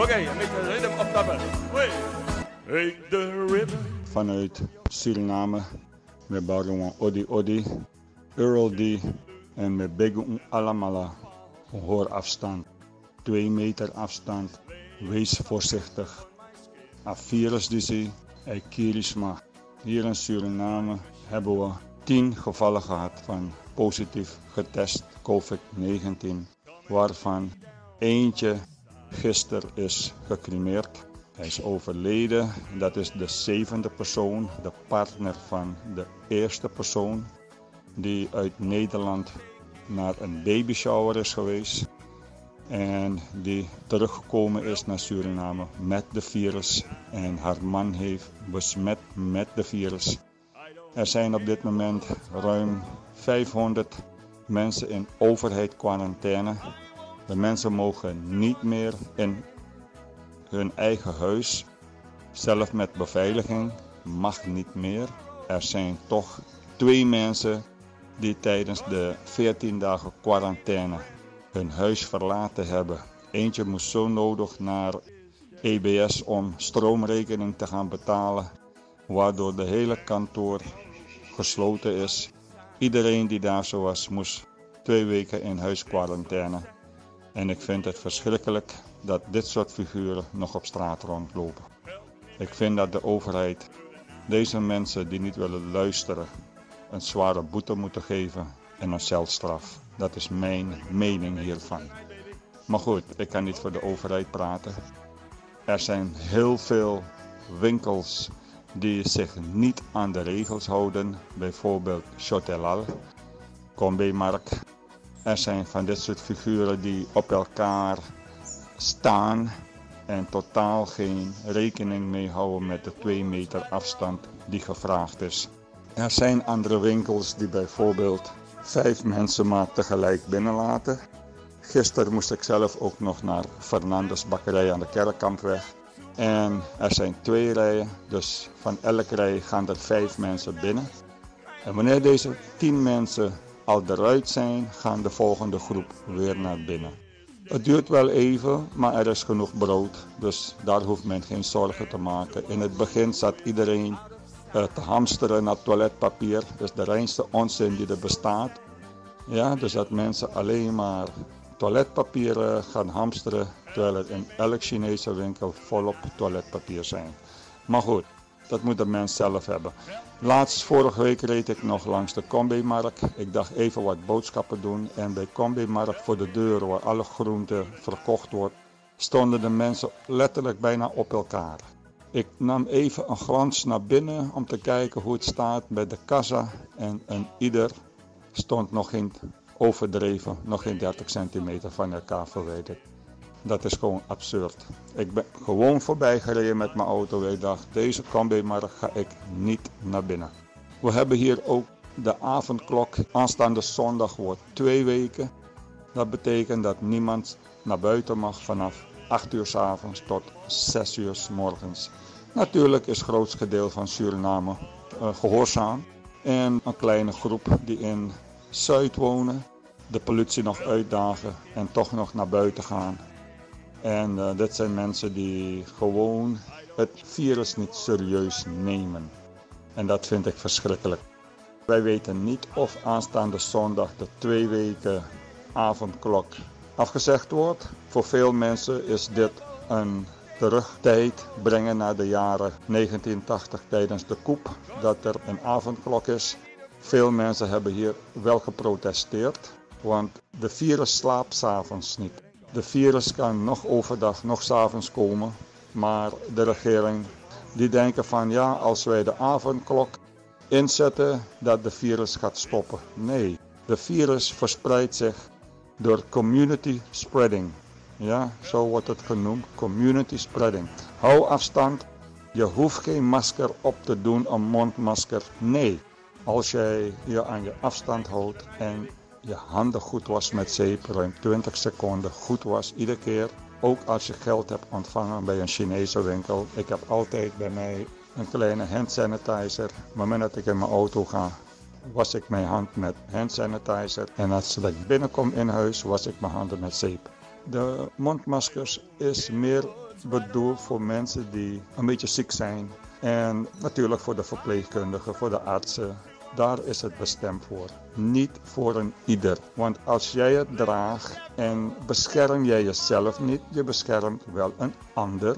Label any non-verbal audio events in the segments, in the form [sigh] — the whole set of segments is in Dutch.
Okay, make the rhythm op tappen. Hey, rhythm. Vanuit Suriname, met Baron Odi Odi, Earl D en met Begu Alamala. Hoor afstand, 2 meter afstand, wees voorzichtig. A virus die Kirisma. Hier in Suriname hebben we 10 gevallen gehad van positief getest COVID-19, waarvan eentje gisteren is gecremeerd. Hij is overleden. Dat is de zevende persoon, de partner van de eerste persoon die uit Nederland naar een babyshower is geweest. En die teruggekomen is naar Suriname met de virus. En haar man heeft besmet met de virus. Er zijn op dit moment ruim 500 mensen in overheid quarantaine. De mensen mogen niet meer in hun eigen huis. Zelf met beveiliging mag niet meer. Er zijn toch twee mensen die tijdens de 14 dagen quarantaine hun huis verlaten hebben. Eentje moest zo nodig naar EBS om stroomrekening te gaan betalen, waardoor de hele kantoor gesloten is. Iedereen die daar zo was, moest twee weken in huisquarantaine. En ik vind het verschrikkelijk dat dit soort figuren nog op straat rondlopen. Ik vind dat de overheid deze mensen die niet willen luisteren een zware boete moeten geven en een celstraf. Dat is mijn mening hiervan. Maar goed, ik kan niet voor de overheid praten. Er zijn heel veel winkels die zich niet aan de regels houden. Bijvoorbeeld Chotelal, Combe-markt. Er zijn van dit soort figuren die op elkaar staan en totaal geen rekening mee houden met de 2 meter afstand die gevraagd is. Er zijn andere winkels die bijvoorbeeld vijf mensen maar tegelijk binnenlaten. Gisteren moest ik zelf ook nog naar Fernandes bakkerij aan de Kerkkampweg. En er zijn twee rijen, dus van elke rij gaan er vijf mensen binnen. En wanneer deze tien mensen al eruit zijn, gaan de volgende groep weer naar binnen. Het duurt wel even, maar er is genoeg brood, dus daar hoeft men geen zorgen te maken. In het begin zat iedereen uh, te hamsteren naar toiletpapier. Is de reinste onzin die er bestaat. Ja, dus dat mensen alleen maar toiletpapier gaan hamsteren, terwijl er in elk Chinese winkel volop toiletpapier zijn. Maar goed, dat moet de mens zelf hebben. Laatst vorige week reed ik nog langs de Combi-markt. Ik dacht even wat boodschappen doen. En bij Combi-markt voor de deur waar alle groenten verkocht wordt, stonden de mensen letterlijk bijna op elkaar. Ik nam even een glans naar binnen om te kijken hoe het staat bij de kassa. En een ieder stond nog geen overdreven, nog geen 30 centimeter van elkaar verwijderd. Dat is gewoon absurd. Ik ben gewoon voorbij gereden met mijn auto. Ik dacht, deze combi-markt ga ik niet naar binnen. We hebben hier ook de avondklok. Aanstaande zondag wordt twee weken. Dat betekent dat niemand naar buiten mag vanaf 8 uur s avonds tot 6 uur s morgens. Natuurlijk is het grootste gedeelte van Suriname uh, gehoorzaam. En een kleine groep die in Zuid wonen, de politie nog uitdagen en toch nog naar buiten gaan. En uh, dit zijn mensen die gewoon het virus niet serieus nemen. En dat vind ik verschrikkelijk. Wij weten niet of aanstaande zondag de twee weken avondklok afgezegd wordt. Voor veel mensen is dit een terugtijd brengen naar de jaren 1980 tijdens de koep dat er een avondklok is. Veel mensen hebben hier wel geprotesteerd, want de virus slaapt s'avonds niet. De virus kan nog overdag, nog s'avonds komen, maar de regering die denken van ja, als wij de avondklok inzetten, dat de virus gaat stoppen. Nee, de virus verspreidt zich door community spreading. Ja, zo wordt het genoemd, community spreading. Hou afstand, je hoeft geen masker op te doen, een mondmasker. Nee, als jij je aan je afstand houdt en je handen goed was met zeep, ruim 20 seconden goed was iedere keer. Ook als je geld hebt ontvangen bij een Chinese winkel. Ik heb altijd bij mij een kleine hand sanitizer. Op het moment dat ik in mijn auto ga, was ik mijn hand met hand sanitizer. En als ik binnenkom in huis, was ik mijn handen met zeep. De mondmaskers is meer bedoeld voor mensen die een beetje ziek zijn. En natuurlijk voor de verpleegkundigen, voor de artsen. Daar is het bestemd voor. Niet voor een ieder. Want als jij het draagt en bescherm jij jezelf niet, je beschermt wel een ander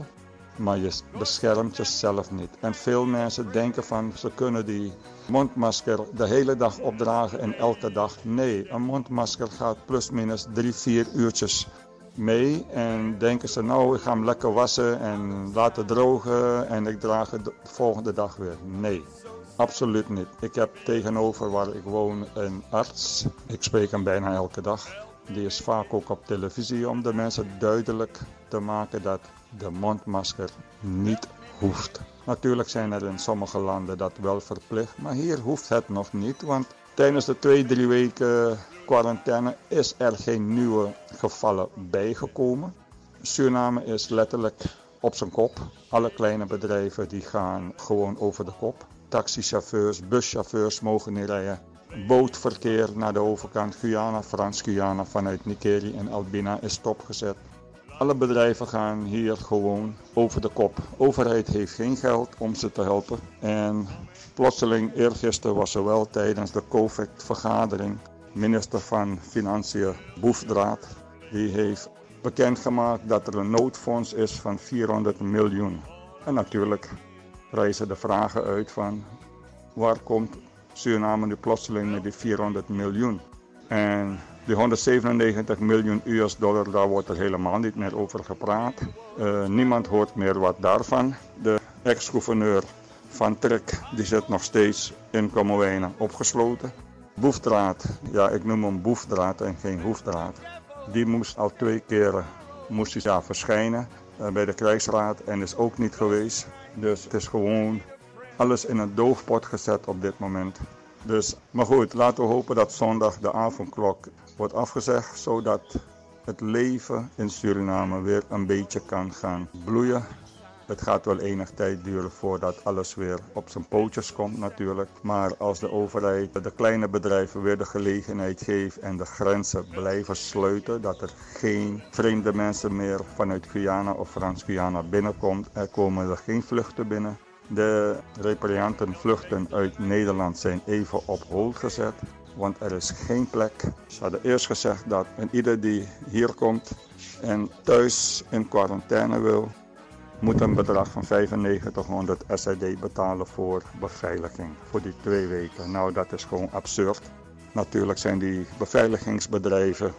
maar je beschermt jezelf niet. En veel mensen denken van ze kunnen die mondmasker de hele dag opdragen en elke dag. Nee, een mondmasker gaat plus minus drie, vier uurtjes mee. En denken ze nou, ik ga hem lekker wassen en laten drogen en ik draag het de volgende dag weer. Nee. Absoluut niet. Ik heb tegenover waar ik woon een arts. Ik spreek hem bijna elke dag. Die is vaak ook op televisie om de mensen duidelijk te maken dat de mondmasker niet hoeft. Natuurlijk zijn er in sommige landen dat wel verplicht, maar hier hoeft het nog niet, want tijdens de twee, drie weken quarantaine is er geen nieuwe gevallen bijgekomen. Suriname is letterlijk op zijn kop. Alle kleine bedrijven die gaan gewoon over de kop. Taxichauffeurs, buschauffeurs mogen niet rijden. Bootverkeer naar de overkant Guyana, Frans-Guyana vanuit Nikeri en Albina is stopgezet. Alle bedrijven gaan hier gewoon over de kop. De overheid heeft geen geld om ze te helpen. En plotseling, eergisteren was er wel tijdens de COVID-vergadering, minister van Financiën Boefdraad, die heeft bekendgemaakt dat er een noodfonds is van 400 miljoen. En natuurlijk reizen de vragen uit van waar komt Suriname nu plotseling met die 400 miljoen? En die 197 miljoen US dollar, daar wordt er helemaal niet meer over gepraat. Uh, niemand hoort meer wat daarvan. De ex-gouverneur van Trek die zit nog steeds in Kommerwijnen opgesloten. Boefdraad, ja ik noem hem boefdraad en geen hoefdraad. Die moest al twee keren moest hij, ja, verschijnen uh, bij de krijgsraad en is ook niet geweest. Dus het is gewoon alles in een doofpot gezet op dit moment. Dus, maar goed, laten we hopen dat zondag de avondklok wordt afgezegd, zodat het leven in Suriname weer een beetje kan gaan bloeien. Het gaat wel enig tijd duren voordat alles weer op zijn pootjes komt natuurlijk. Maar als de overheid de kleine bedrijven weer de gelegenheid geeft en de grenzen blijven sluiten, dat er geen vreemde mensen meer vanuit Guyana of Frans-Guyana binnenkomt, er komen er geen vluchten binnen. De repatrianten vluchten uit Nederland zijn even op hold gezet want er is geen plek. Ze hadden eerst gezegd dat ieder die hier komt en thuis in quarantaine wil, moet een bedrag van 9500 SID betalen voor beveiliging voor die twee weken. Nou, dat is gewoon absurd. Natuurlijk zijn die beveiligingsbedrijven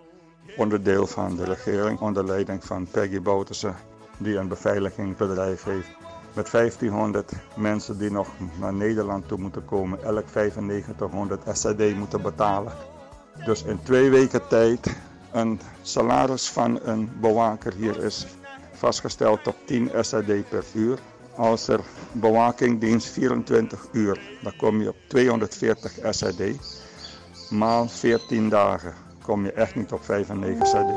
onderdeel van de regering onder leiding van Peggy Bouterse, die een beveiligingsbedrijf heeft met 1500 mensen die nog naar Nederland toe moeten komen, elk 9500 SAD moeten betalen. Dus in twee weken tijd een salaris van een bewaker hier is vastgesteld op 10 SAD per uur. Als er bewakingdienst 24 uur, dan kom je op 240 SAD. Maal 14 dagen kom je echt niet op 95 SAD.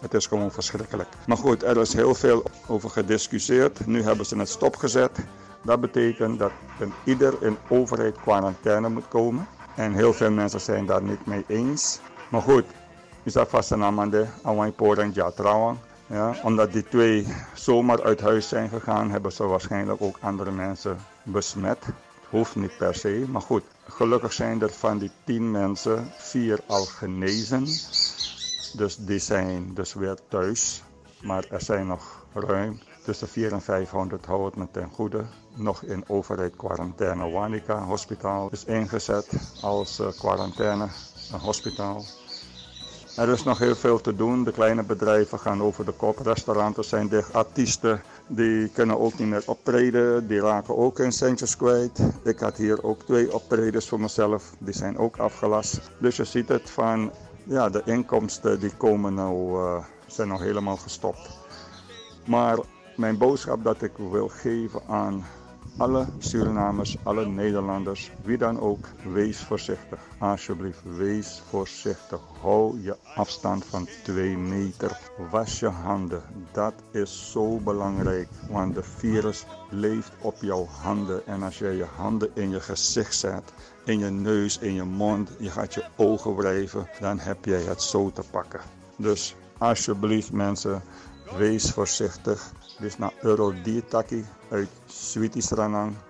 Het is gewoon verschrikkelijk. Maar goed, er is heel veel over gediscussieerd. Nu hebben ze het stopgezet. Dat betekent dat een ieder in overheid quarantaine moet komen. En heel veel mensen zijn daar niet mee eens. Maar goed, is dat vast een amande, Awan en Jatrawang. Ja, omdat die twee zomaar uit huis zijn gegaan, hebben ze waarschijnlijk ook andere mensen besmet. Hoeft niet per se, maar goed. Gelukkig zijn er van die tien mensen vier al genezen. Dus die zijn dus weer thuis. Maar er zijn nog ruim tussen 4 en 500 houdt me ten goede. Nog in overheid quarantaine. Wanica Hospitaal is ingezet als uh, quarantaine hospitaal. Er is nog heel veel te doen. De kleine bedrijven gaan over de kop. Restauranten zijn dicht. Artiesten die kunnen ook niet meer optreden. Die raken ook hun centjes kwijt. Ik had hier ook twee optredens voor mezelf. Die zijn ook afgelast. Dus je ziet het van ja, de inkomsten die komen nou, uh, zijn nog helemaal gestopt. Maar mijn boodschap dat ik wil geven aan alle Surinamers, alle Nederlanders, wie dan ook, wees voorzichtig. Alsjeblieft, wees voorzichtig. Hou je afstand van 2 meter. Was je handen. Dat is zo belangrijk, want de virus leeft op jouw handen. En als jij je handen in je gezicht zet, in je neus, in je mond, je gaat je ogen wrijven, dan heb jij het zo te pakken. Dus alsjeblieft mensen, wees voorzichtig. Is naar Eurodi Taki uit Sweetie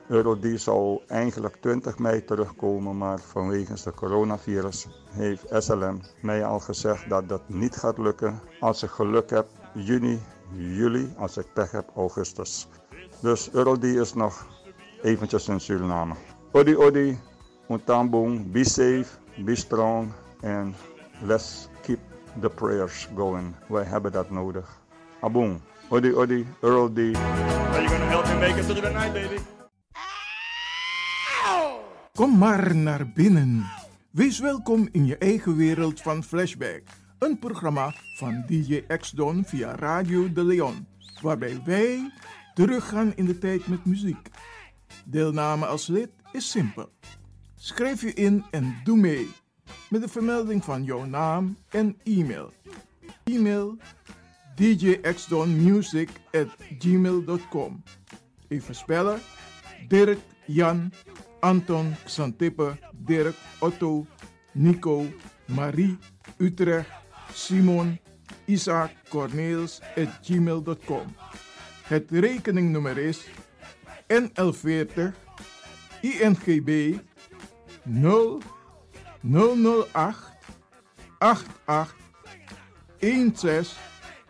Eurodi zou eigenlijk 20 mei terugkomen, maar vanwege de coronavirus heeft SLM mij al gezegd dat dat niet gaat lukken. Als ik geluk heb, juni, juli, als ik pech heb, augustus. Dus Eurodi is nog eventjes in Suriname. Odi odi, untambong, be safe, be strong and let's keep the prayers going. Wij hebben dat nodig. Aboom. Odi Odi, Earl D. Are you gonna help me make it through the night, baby? Kom maar naar binnen. Wees welkom in je eigen wereld van Flashback. Een programma van DJ X-Don via Radio de Leon. Waarbij wij teruggaan in de tijd met muziek. Deelname als lid is simpel. Schrijf je in en doe mee. Met de vermelding van jouw naam en e-mail. E-mail djxdonmusic at gmail.com. Even spellen. Dirk, Jan, Anton, Xantippe, Dirk, Otto, Nico, Marie, Utrecht, Simon, Isaac, Corneels at gmail.com. Het rekeningnummer is NL40 INGB 0 008 88 16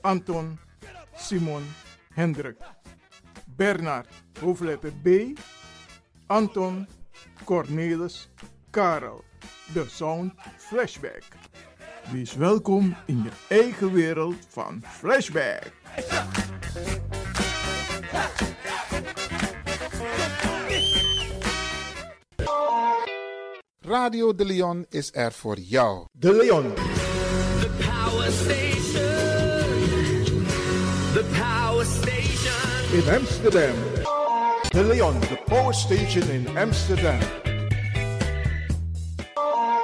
Anton, Simon, Hendrik. Bernard, hoofdletter B. Anton, Cornelis, Karel. De Sound Flashback. Wees welkom in je eigen wereld van Flashback. Radio De Leon is er voor jou. De Leon. In Amsterdam. De Leon, de Power Station in Amsterdam.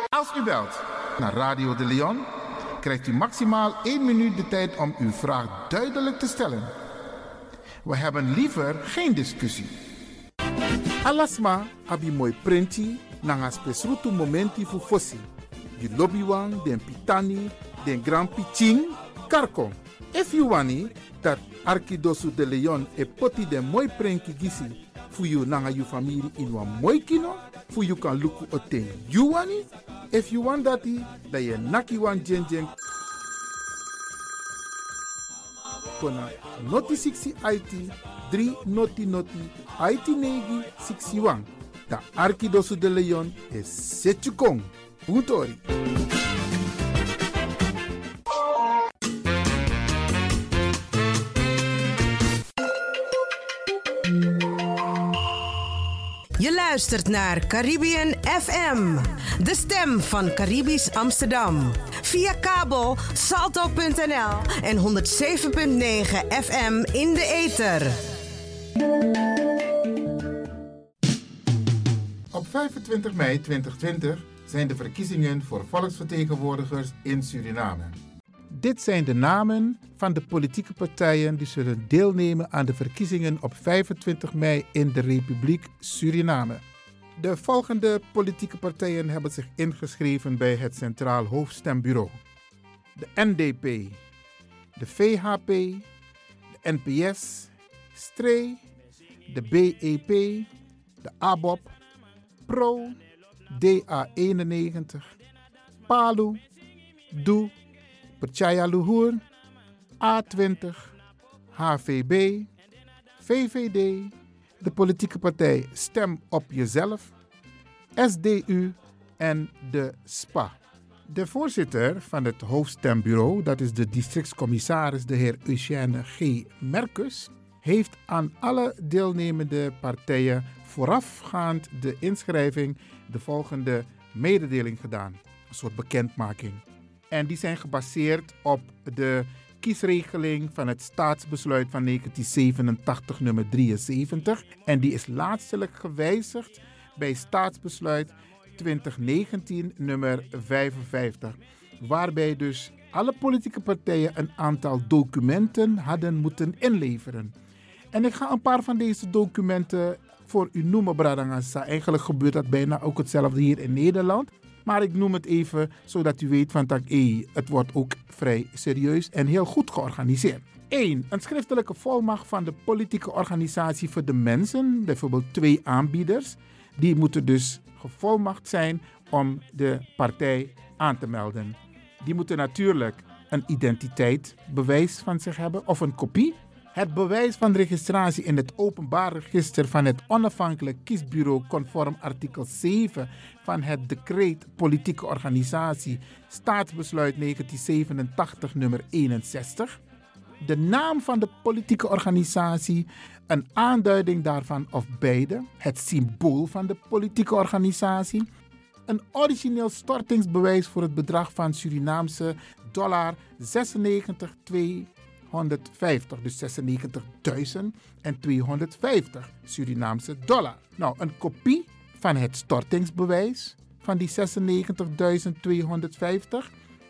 Als u belt naar Radio De Leon, krijgt u maximaal 1 minuut de tijd om uw vraag duidelijk te stellen. We hebben liever geen discussie. Alasma abi moi prenti nanga spesrutu momenti fu fossi. Di lobby wan, den pitani, den grand piching, karko. If you wani, dat Arkidosu de Leon e poti den moi prenki gisi fu you nanga you family in wan moi kino, fu you kan luku oten you wani. If you want dati, da ye naki wan jen jen kona noti 60 IT 3 noti noti IT negi 61. Da Arkidosu de Leon e setjukong. Puntori. Luistert naar Caribbean FM, de stem van Caribisch Amsterdam. Via kabel salto.nl en 107.9 FM in de ether. Op 25 mei 2020 zijn de verkiezingen voor volksvertegenwoordigers in Suriname. Dit zijn de namen van de politieke partijen die zullen deelnemen aan de verkiezingen op 25 mei in de Republiek Suriname. De volgende politieke partijen hebben zich ingeschreven bij het Centraal Hoofdstembureau: de NDP, de VHP, de NPS, STRE, de BEP, de ABOP, PRO, DA91, PALU, DOE, Percaya Luhur, A20, HVB, VVD, de politieke partij Stem op Jezelf, SDU en de SPA. De voorzitter van het hoofdstembureau, dat is de districtscommissaris de heer Eugène G. Merkus, heeft aan alle deelnemende partijen voorafgaand de inschrijving de volgende mededeling gedaan. Een soort bekendmaking. En die zijn gebaseerd op de kiesregeling van het staatsbesluit van 1987, nummer 73. En die is laatstelijk gewijzigd bij staatsbesluit 2019, nummer 55. Waarbij dus alle politieke partijen een aantal documenten hadden moeten inleveren. En ik ga een paar van deze documenten voor u noemen, Bradangasa. Eigenlijk gebeurt dat bijna ook hetzelfde hier in Nederland. Maar ik noem het even zodat u weet van dat hey, het wordt ook vrij serieus en heel goed georganiseerd. 1. Een schriftelijke volmacht van de politieke organisatie voor de mensen, bijvoorbeeld twee aanbieders. Die moeten dus gevolmacht zijn om de partij aan te melden. Die moeten natuurlijk een identiteitsbewijs van zich hebben of een kopie. Het bewijs van registratie in het openbaar register van het onafhankelijk kiesbureau conform artikel 7 van het decreet politieke organisatie staatsbesluit 1987 nummer 61. De naam van de politieke organisatie, een aanduiding daarvan of beide, het symbool van de politieke organisatie, een origineel stortingsbewijs voor het bedrag van Surinaamse dollar 96,2 150, dus 96.250 Surinaamse dollar. Nou, een kopie van het stortingsbewijs van die 96.250,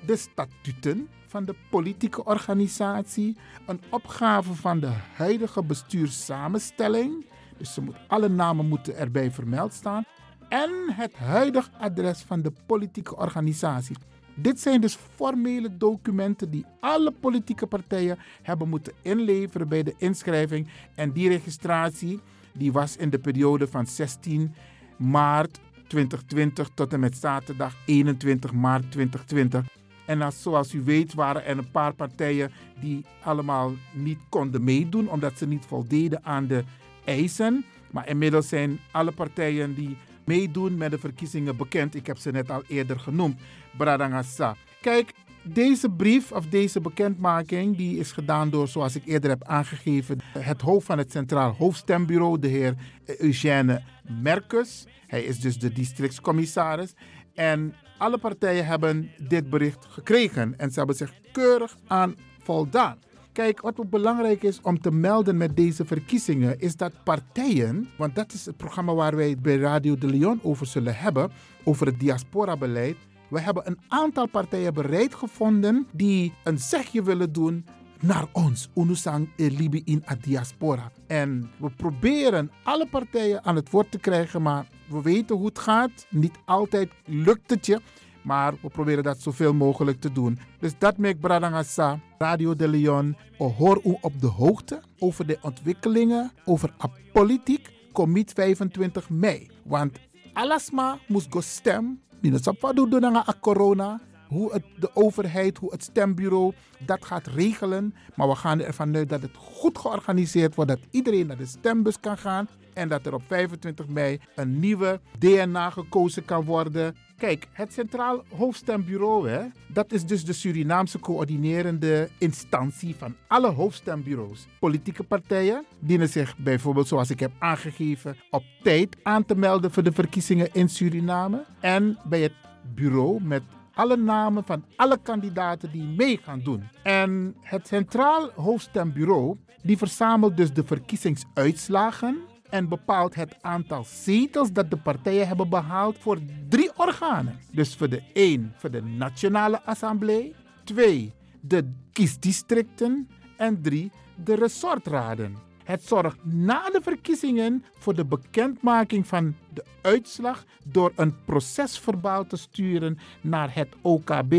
de statuten van de politieke organisatie, een opgave van de huidige bestuurssamenstelling, dus ze moet, alle namen moeten erbij vermeld staan, en het huidige adres van de politieke organisatie. Dit zijn dus formele documenten die alle politieke partijen hebben moeten inleveren bij de inschrijving. En die registratie die was in de periode van 16 maart 2020 tot en met zaterdag 21 maart 2020. En als, zoals u weet waren er een paar partijen die allemaal niet konden meedoen omdat ze niet voldeden aan de eisen. Maar inmiddels zijn alle partijen die meedoen met de verkiezingen bekend. Ik heb ze net al eerder genoemd. Bradangasa. Kijk, deze brief of deze bekendmaking die is gedaan door, zoals ik eerder heb aangegeven, het hoofd van het Centraal Hoofdstembureau, de heer Eugène Merkus. Hij is dus de districtscommissaris. En alle partijen hebben dit bericht gekregen en ze hebben zich keurig aan voldaan. Kijk, wat belangrijk is om te melden met deze verkiezingen, is dat partijen, want dat is het programma waar wij bij Radio de Leon over zullen hebben, over het diaspora-beleid. We hebben een aantal partijen bereid gevonden die een zegje willen doen naar ons, Unusang Libi in a diaspora. En we proberen alle partijen aan het woord te krijgen, maar we weten hoe het gaat. Niet altijd lukt het je. Maar we proberen dat zoveel mogelijk te doen. Dus dat maakt Bradangasa, Radio de Leon, hoor u op de hoogte over de ontwikkelingen over politiek. Commit 25 mei. Want alasma moest go stem. Minusap doen doen aan corona hoe het, de overheid, hoe het stembureau dat gaat regelen. Maar we gaan ervan uit dat het goed georganiseerd wordt, dat iedereen naar de stembus kan gaan. En dat er op 25 mei een nieuwe DNA gekozen kan worden. Kijk, het Centraal Hoofdstembureau, hè, dat is dus de Surinaamse coördinerende instantie van alle hoofdstembureaus. Politieke partijen dienen zich bijvoorbeeld, zoals ik heb aangegeven, op tijd aan te melden voor de verkiezingen in Suriname. En bij het bureau met alle namen van alle kandidaten die mee gaan doen. En het Centraal Hoofdstembureau die verzamelt dus de verkiezingsuitslagen en bepaalt het aantal zetels dat de partijen hebben behaald voor drie organen. Dus voor de 1 voor de Nationale Assemblée, 2 de kiesdistricten en 3 de resortraden. Het zorgt na de verkiezingen voor de bekendmaking van de uitslag door een procesverbaal te sturen naar het OKB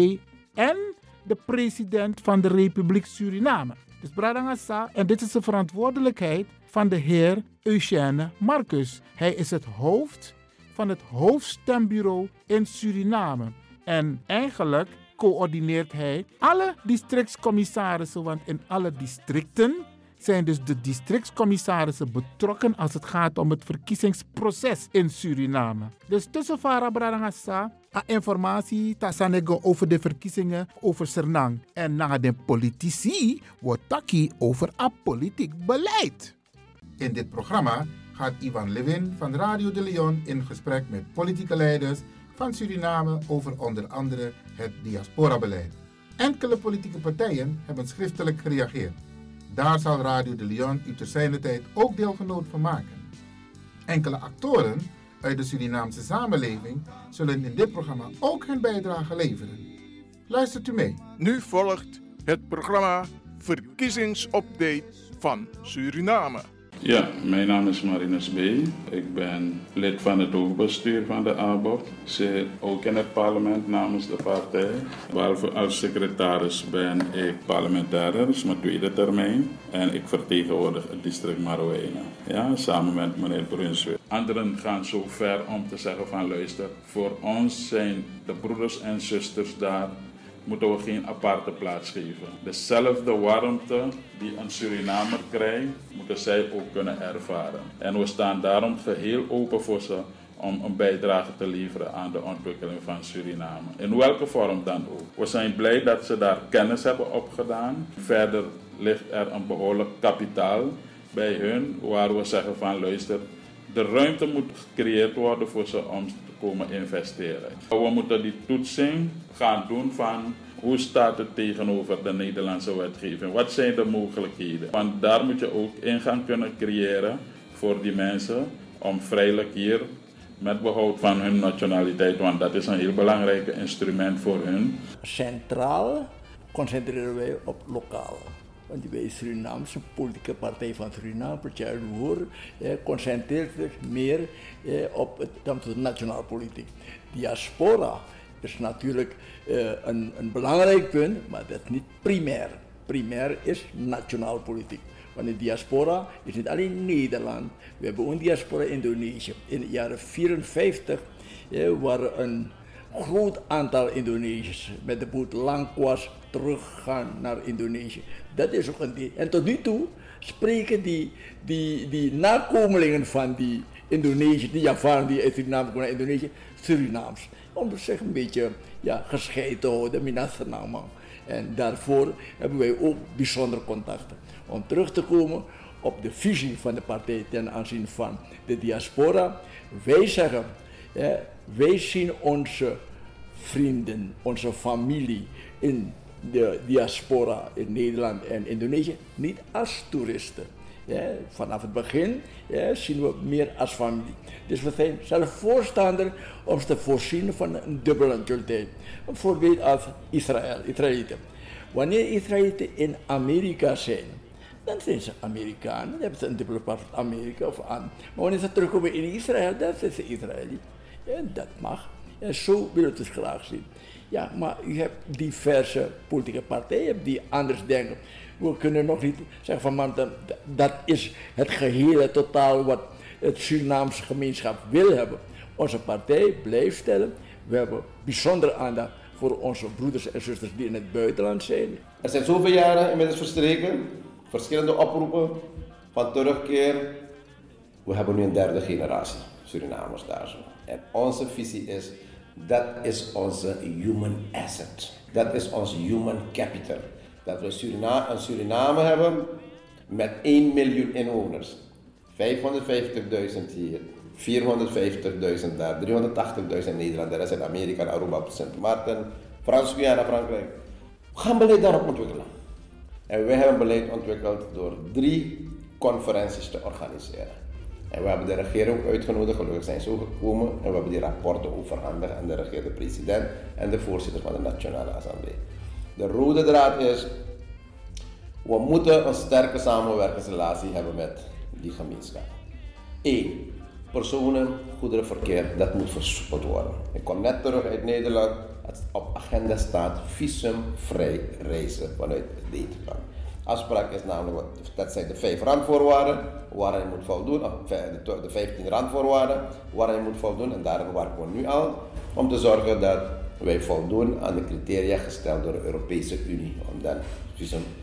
en de president van de Republiek Suriname. Dus Bradangasa, en dit is de verantwoordelijkheid van de heer Eugène Marcus. Hij is het hoofd van het hoofdstembureau in Suriname. En eigenlijk coördineert hij alle districtscommissarissen, want in alle districten zijn dus de districtscommissarissen betrokken als het gaat om het verkiezingsproces in Suriname. Dus tussen Farah Bradangasa, informatie tasanego over de verkiezingen over Sernang. En na de politici wordt taki over politiek beleid. In dit programma gaat Ivan Levin van Radio de Leon in gesprek met politieke leiders van Suriname over onder andere het diasporabeleid. Enkele politieke partijen hebben schriftelijk gereageerd. Daar zal Radio de Leon u ter tijd ook deelgenoot van maken. Enkele actoren uit de Surinaamse samenleving zullen in dit programma ook hun bijdrage leveren. Luistert u mee. Nu volgt het programma Verkiezingsupdate van Suriname. Ja, mijn naam is Marinus B. Ik ben lid van het hoofdbestuur van de ABOP. Zit ook in het parlement namens de partij. Behalve als secretaris ben ik parlementair, dat is mijn tweede termijn. En ik vertegenwoordig het district Marowijne. Ja, samen met meneer Brunswijk. Anderen gaan zo ver om te zeggen van luister, voor ons zijn de broeders en zusters daar moeten we geen aparte plaats geven. Dezelfde warmte die een Surinamer krijgt, moeten zij ook kunnen ervaren. En we staan daarom geheel open voor ze om een bijdrage te leveren aan de ontwikkeling van Suriname. In welke vorm dan ook. We zijn blij dat ze daar kennis hebben opgedaan. Verder ligt er een behoorlijk kapitaal bij hun, waar we zeggen van luister, de ruimte moet gecreëerd worden voor ze om te komen investeren. We moeten die toetsing gaan doen van hoe staat het tegenover de Nederlandse wetgeving? Wat zijn de mogelijkheden? Want daar moet je ook ingang kunnen creëren voor die mensen om vrijelijk hier met behoud van hun nationaliteit, want dat is een heel belangrijk instrument voor hun. Centraal concentreren wij op lokaal. Want wij Surinaamse politieke partij van Suriname, Partij Roer, eh, concentreert zich meer eh, op het, de nationale politiek. Diaspora is natuurlijk uh, een, een, belangrijk punt, maar dat is niet primair. Primair is nationaal politiek. Want de diaspora is niet alleen Nederland. We hebben een diaspora in Indonesië. In de jaren 54 uh, waren een groot aantal Indonesiërs met de boot Langkwas teruggaan naar Indonesië. Dat is ook een En tot nu toe spreken die, die, die nakomelingen van die Indonesiërs, die Javaren die uit Suriname komen Indonesië, Surinaams om zich een beetje ja, gescheiden te houden, Minasanama. En daarvoor hebben wij ook bijzondere contacten. Om terug te komen op de visie van de partij ten aanzien van de diaspora. Wij zeggen, wij zien onze vrienden, onze familie in de diaspora in Nederland en Indonesië niet als toeristen. Ja, vanaf het begin ja, zien we meer als familie. Dus we zijn zelf voorstander om te voorzien van een dubbele nationaliteit. Een voorbeeld als Israël, Israëlieten. Wanneer Israëlieten in Amerika zijn, dan zijn ze Amerikanen. Dan hebben ze een dubbele paspoort Amerika of aan. Maar wanneer ze terugkomen in Israël, dan zijn ze Israëli. Ja, dat mag. En zo willen we het dus graag zien. Ja, maar u hebt diverse politieke partijen die anders denken. We kunnen nog niet zeggen van man, dat, is het gehele totaal wat het Surinaamse gemeenschap wil hebben. Onze partij blijft stellen, we hebben bijzondere aandacht voor onze broeders en zusters die in het buitenland zijn. Er zijn zoveel jaren inmiddels verstreken, verschillende oproepen van terugkeer. We hebben nu een derde generatie Surinamers daar. En onze visie is Dat is onze human asset. Dat is ons human capital. Dat we Surina een Suriname hebben met 1 miljoen inwoners. 550.000 hier, 450.000 daar, 380.000 in Nederland, de rest in Amerika, Aruba, Sint Maarten, Frans-Guyana, Frankrijk. We gaan beleid daarop ontwikkelen. En wij hebben beleid ontwikkeld door drie conferenties te organiseren. En we hebben de regering uitgenodigd, gelukkig zijn ze ook gekomen. En we hebben die rapporten overhandigd aan de regering, de president en de voorzitter van de Nationale Assemblée. De rode draad is, we moeten een sterke samenwerkingsrelatie hebben met die gemeenschap. Eén, personen, goederenverkeer, dat moet versoepeld worden. Ik kom net terug uit Nederland, het op agenda staat visumvrij reizen vanuit Nederland. Afspraak is namelijk, dat zijn de vijf randvoorwaarden waar je moet voldoen, of de 15 randvoorwaarden waar je moet voldoen en daarin werken we nu al om te zorgen dat wij voldoen aan de criteria gesteld door de Europese Unie om dan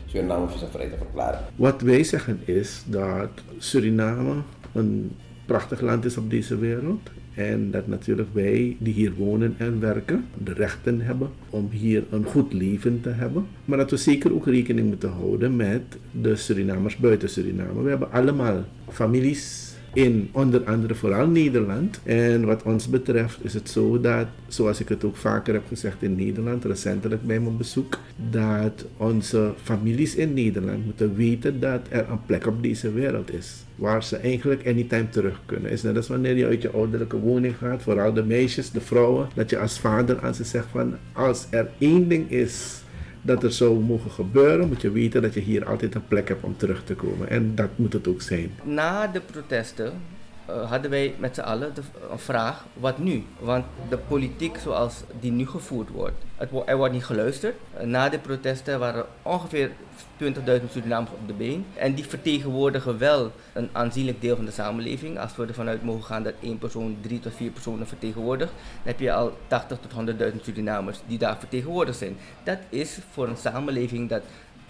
Suriname visumvrij te verklaren. Wat wij zeggen is dat Suriname een prachtig land is op deze wereld. En dat natuurlijk wij die hier wonen en werken de rechten hebben om hier een goed leven te hebben. Maar dat we zeker ook rekening moeten houden met de Surinamers buiten Suriname. We hebben allemaal families in onder andere vooral Nederland. En wat ons betreft is het zo dat, zoals ik het ook vaker heb gezegd in Nederland, recentelijk bij mijn bezoek, dat onze families in Nederland moeten weten dat er een plek op deze wereld is. Waar ze eigenlijk anytime terug kunnen. Is net als wanneer je uit je ouderlijke woning gaat, vooral de meisjes, de vrouwen, dat je als vader aan ze zegt van als er één ding is dat er zou mogen gebeuren, moet je weten dat je hier altijd een plek hebt om terug te komen. En dat moet het ook zijn. Na de protesten uh, hadden wij met z'n allen de, vraag, wat nu? Want de politiek zoals die nu gevoerd wordt, er wordt niet geluisterd. Uh, na de protesten waren ongeveer 20.000 Surinamers op de been. En die vertegenwoordigen wel een aanzienlijk deel van de samenleving. Als we ervan uit mogen gaan dat één persoon drie tot vier personen vertegenwoordigt, dan heb je al 80 tot 100.000 Surinamers die daar vertegenwoordigd zijn. Dat is voor een samenleving dat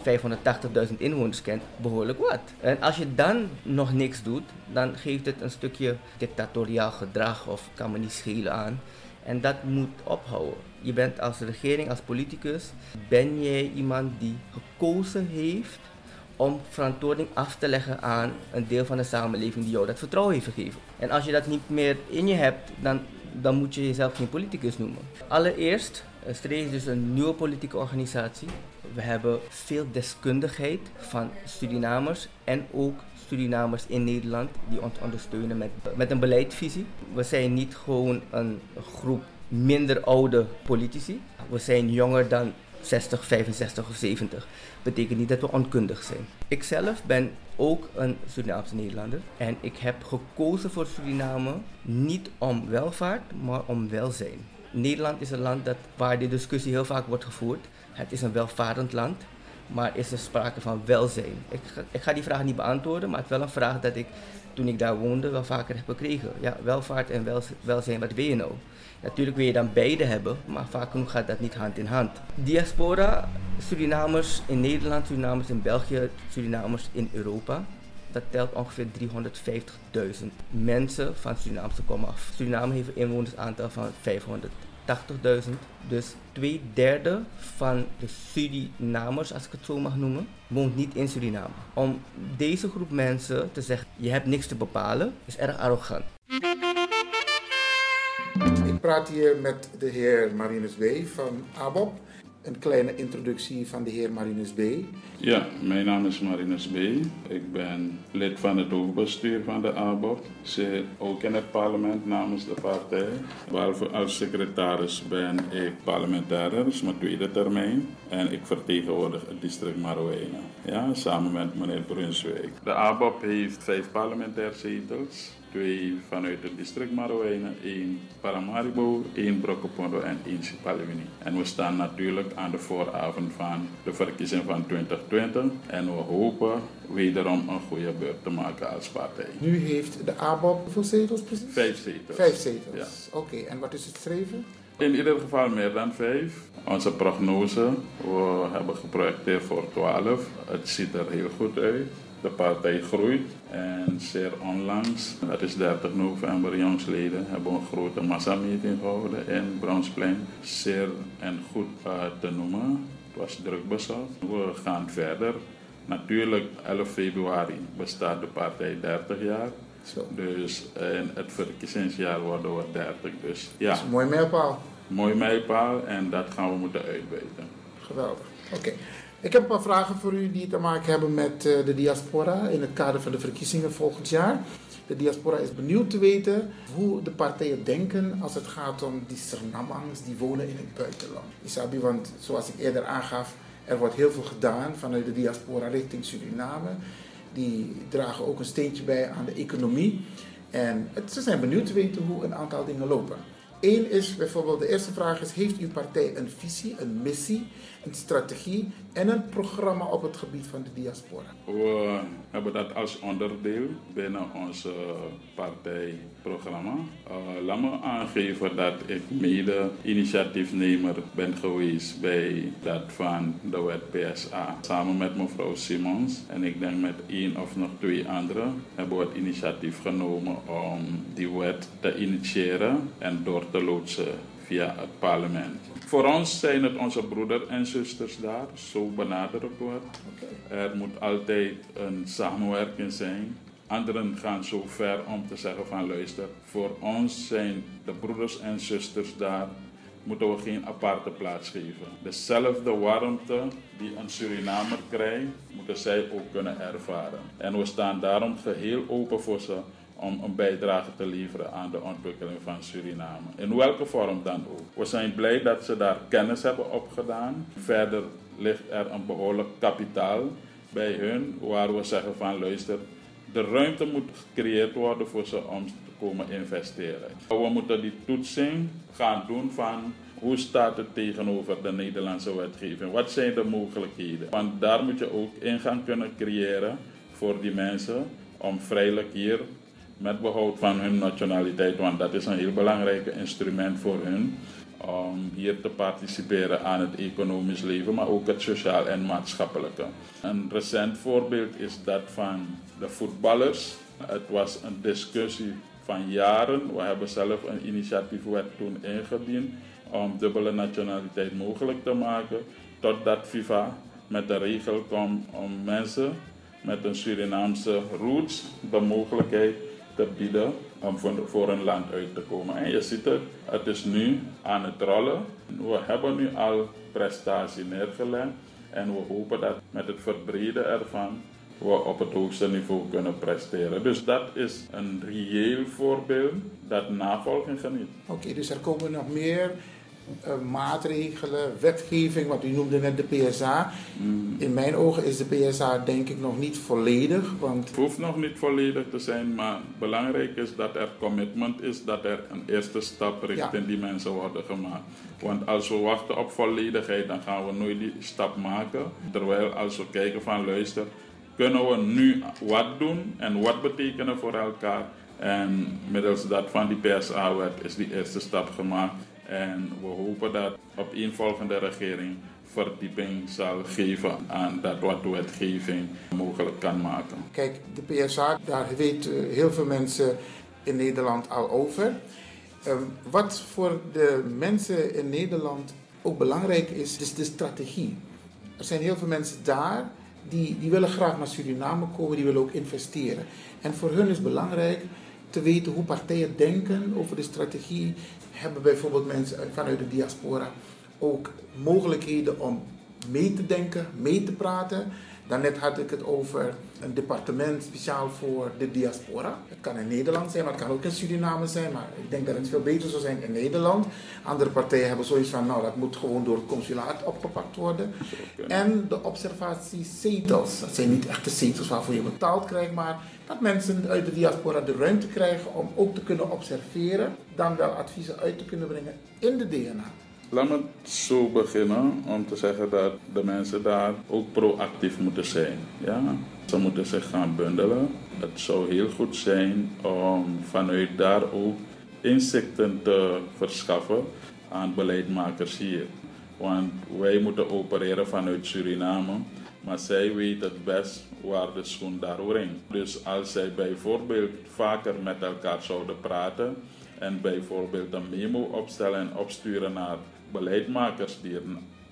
580.000 inwoners kent, behoorlijk wat. En als je dan nog niks doet, dan geeft het een stukje dictatoriaal gedrag of kan me niet schelen aan. En dat moet ophouden. Je bent als regering, als politicus, ben jij iemand die gekozen heeft om verantwoording af te leggen aan een deel van de samenleving die jou dat vertrouwen heeft gegeven. En als je dat niet meer in je hebt, dan, dan moet je jezelf geen politicus noemen. Allereerst, Strees is dus een nieuwe politieke organisatie. We hebben veel deskundigheid van Surinamers en ook Surinamers in Nederland die ons ondersteunen met, met een beleidsvisie. We zijn niet gewoon een groep minder oude politici. We zijn jonger dan 60, 65 of 70. Betekent niet dat we onkundig zijn. Ik zelf ben ook een Surinaamse Nederlander en ik heb gekozen voor Suriname niet om welvaart, maar om welzijn. Nederland is een land dat, waar die discussie heel vaak wordt gevoerd. Het is een welvarend land, maar is er sprake van welzijn? Ik ga, ik ga die vraag niet beantwoorden, maar het is wel een vraag dat ik toen ik daar woonde wel vaker heb gekregen. Ja, welvaart en welzijn, wat wil je nou? Natuurlijk wil je dan beide hebben, maar vaak genoeg gaat dat niet hand in hand. Diaspora, Surinamers in Nederland, Surinamers in België, Surinamers in Europa. Dat telt ongeveer 350.000 mensen van Surinaamse komaf. Suriname heeft een inwonersaantal van 580.000. Dus twee derde van de Surinamers, als ik het zo mag noemen, woont niet in Suriname. Om deze groep mensen te zeggen, je hebt niks te bepalen, is erg arrogant. Ik praat hier met de heer Marinus B. van ABOP. Een kleine introductie van de heer Marinus B. Ja, mijn naam is Marinus B. Ik ben lid van het hoofdbestuur van de ABOP. Zit ook in het parlement namens de partij. Behalve als secretaris ben ik parlementair, dat is mijn tweede termijn. En ik vertegenwoordig het district Marowijne. Ja, samen met meneer Brunswijk. De ABOP heeft vijf parlementaire zetels twee vanuit het district Marowijne, één Paramaribo, één Brokopondo en één Sipaliwini. En we staan natuurlijk aan de vooravond van de verkiezing van 2020 en we hopen wederom een goede beurt te maken als partij. Nu heeft de ABOP hoeveel zetels precies? Vijf zetels. Vijf zetels, ja. Oké, en wat is het streven? In ieder geval meer dan vijf. Onze prognose, we hebben geprojecteerd voor 12. Het ziet er heel goed uit. De partij groeit en zeer onlangs, dat is 30 november jongsleden, hebben we een grote massameeting gehouden in Bronsplein. Zeer en goed uh, te noemen. Het was druk bezat. We gaan verder. Natuurlijk, 11 februari bestaat de partij 30 jaar. Zo. Dus in het verkiezingsjaar worden we 30. Dus ja, Dat is een mooi mijlpaal. mooi mijlpaal en dat gaan we moeten uitweten. Geweldig. Oké. Ik heb een paar vragen voor u die te maken hebben met eh, de diaspora in het kader van de verkiezingen volgend jaar. De diaspora is benieuwd te weten hoe de partijen denken als het gaat om die Surinamangs die wonen in het buitenland. Isabi, want zoals ik eerder aangaf, er wordt heel veel gedaan vanuit de diaspora richting Suriname. Die dragen ook een steentje bij aan de economie. En het, ze zijn benieuwd te weten hoe een aantal dingen lopen. Eén is bijvoorbeeld, de eerste vraag is, heeft uw partij een visie, een missie, een strategie en een programma op het gebied van de diaspora? We hebben dat als onderdeel binnen ons partijprogramma. Uh, laat me aangeven dat ik mede initiatiefnemer ben geweest bij dat van de wet PSA. Samen met mevrouw Simons en ik denk met één of nog twee anderen hebben we het initiatief genomen om die wet te initiëren en door te loodsen via het parlement. Voor ons zijn het onze broeders en zusters daar, zo benaderd wordt. Er moet altijd een samenwerking zijn. Anderen gaan zo ver om te zeggen van luister, voor ons zijn de broeders en zusters daar, moeten we geen aparte plaats geven. Dezelfde warmte die een Surinamer krijgt, moeten zij ook kunnen ervaren. En we staan daarom geheel open voor ze om een bijdrage te leveren aan de ontwikkeling van Suriname. In welke vorm dan ook. We zijn blij dat ze daar kennis hebben opgedaan. Verder ligt er een behoorlijk kapitaal bij hun, waar we zeggen van luister, de ruimte moet gecreëerd worden voor ze om te komen investeren. We moeten die toetsing gaan doen van hoe staat het tegenover de Nederlandse wetgeving? Wat zijn de mogelijkheden? Want daar moet je ook ingang kunnen creëren voor die mensen om vrijelijk hier met behoud van hun nationaliteit, want dat is een heel belangrijk instrument voor hun om hier te participeren aan het economisch leven, maar ook het sociaal en maatschappelijke. Een recent voorbeeld is dat van de voetballers. Het was een discussie van jaren. We hebben zelf een initiatiefwet toen ingediend om dubbele nationaliteit mogelijk te maken, totdat FIFA met de regel kwam om mensen met een Surinaamse roots de mogelijkheid te bieden om voor een land uit te komen. En je ziet het, het is nu aan het rollen. We hebben nu al prestatie neergelegd en we hopen dat met het verbreden ervan we op het hoogste niveau kunnen presteren. Dus dat is een reëel voorbeeld dat navolging geniet. Oké, dus er komen nog meer maatregelen, wetgeving, wat u noemde net de PSA. Mm. In mijn ogen is de PSA denk ik nog niet volledig. Want... Het hoeft nog niet volledig te zijn, maar belangrijk is dat er commitment is, dat er een eerste stap richting Ja. die mensen worden gemaakt. Want als we wachten op volledigheid, dan gaan we nooit die stap maken. Terwijl als we kijken van luister, kunnen we nu wat doen en wat betekenen voor elkaar. En middels dat van die PSA-wet is die eerste stap gemaakt. En we hopen dat op een volgende regering verdieping zal geven aan dat wat de wetgeving mogelijk kan maken. Kijk, de PSA, daar weten heel veel mensen in Nederland al over. Um, wat voor de mensen in Nederland ook belangrijk is, is de strategie. Er zijn heel veel mensen daar die, die willen graag naar Suriname komen, die willen ook investeren. En voor hun is belangrijk te weten hoe partijen denken over de strategie. Hebben bijvoorbeeld mensen vanuit de diaspora ook mogelijkheden om mee te denken, mee te praten. Daarnet had ik het over een departement speciaal voor de diaspora. Het kan in Nederland zijn, maar het kan ook in Suriname zijn. Maar ik denk dat het veel beter zou zijn in Nederland. Andere partijen hebben zoiets van, nou dat moet gewoon door het consulaat opgepakt worden. En de observatiezetels. Dat zijn niet echte zetels waarvoor je betaald krijgt, maar dat mensen uit de diaspora de ruimte krijgen om ook te kunnen observeren. Dan wel adviezen uit te kunnen brengen in de DNA. Laat me zo beginnen om te zeggen dat de mensen daar ook proactief moeten zijn. Ja? Ze moeten zich gaan bundelen. Het zou heel goed zijn om vanuit daar ook inzichten te verschaffen aan beleidmakers hier. Want wij moeten opereren vanuit Suriname. Maar zij weet het best waar de schoen daar wringt. Dus als zij bijvoorbeeld vaker met elkaar zouden praten en bijvoorbeeld een memo opstellen en opsturen naar beleidmakers die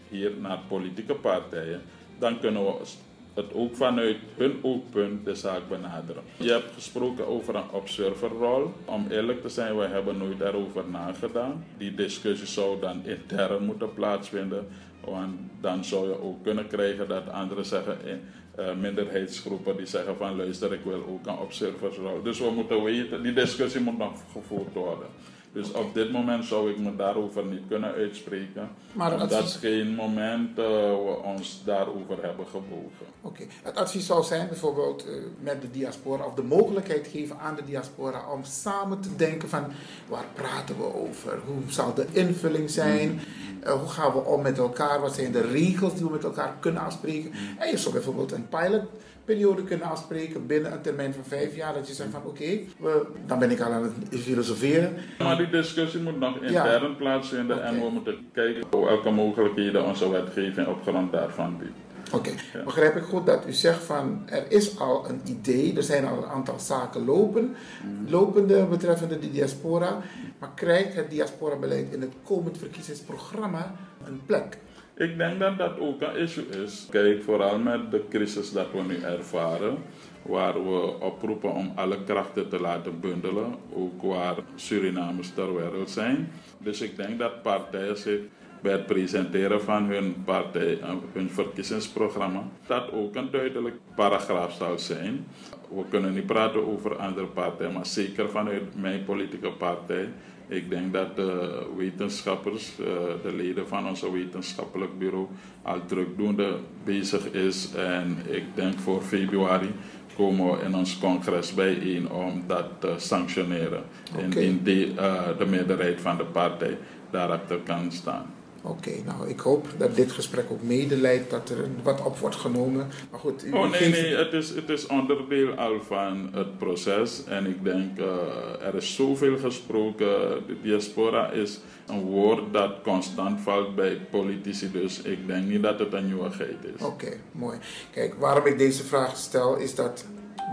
hier naar politieke partijen, dan kunnen we het ook vanuit hun oogpunt de zaak benaderen. Je hebt gesproken over een observerrol. Om eerlijk te zijn, we hebben nooit daarover nagedaan. Die discussie zou dan intern moeten plaatsvinden. Want dan zou je ook kunnen krijgen dat anderen zeggen, uh, minderheidsgroepen die zeggen van luister, ik wil ook een observersrol. Dus we moeten weten, die discussie moet nog gevoerd worden. Dus op dit moment zou ik me daarover niet kunnen uitspreken. Maar dat is geen moment uh, we ons daarover hebben gebogen. Oké, het advies zou zijn bijvoorbeeld uh, met de diaspora of de mogelijkheid geven aan de diaspora om samen te denken van waar praten we over? Hoe zal de invulling zijn? Mm. Uh, hoe gaan we om met elkaar? Wat zijn de regels die we met elkaar kunnen afspreken? Mm. En je zou bijvoorbeeld een pilot periode kunnen afspreken binnen een termijn van vijf jaar. Dat je zegt van oké, dan ben ik al aan het filosoferen. Maar die discussie moet nog intern plaatsvinden en we moeten kijken welke mogelijkheden onze wetgeving op grond daarvan biedt. Oké, begrijp ik goed dat u zegt van er is al een idee, er zijn al een aantal zaken lopen, mm. lopende betreffende de diaspora, maar krijgt het diaspora-beleid in het komend verkiezingsprogramma een plek? Ik denk dat dat ook een issue is. Kijk, vooral met de crisis dat we nu ervaren, waar we oproepen om alle krachten te laten bundelen, ook waar Surinamers ter wereld zijn. Dus ik denk dat partijen zich bij het presenteren van hun partij, hun verkiezingsprogramma, dat ook een duidelijk paragraaf zal zijn. We kunnen niet praten over andere partijen, maar zeker vanuit mijn politieke partij ik denk dat de wetenschappers, eh, de leden van ons wetenschappelijk bureau, al drukdoende bezig is. En ik denk voor februari komen we in ons congres bijeen om dat te sanctioneren. Okay. Indien de, uh, de meerderheid van de partij daarachter kan staan. Oké, nou ik hoop dat dit gesprek ook medeleidt dat er wat op wordt genomen. Maar goed, u oh nee, nee, het is, het is onderdeel al van het proces. En ik denk, uh, er is zoveel gesproken. De diaspora is een woord dat constant valt bij politici. Dus ik denk niet dat het een nieuwigheid is. Oké, mooi. Kijk, waarom ik deze vraag stel is dat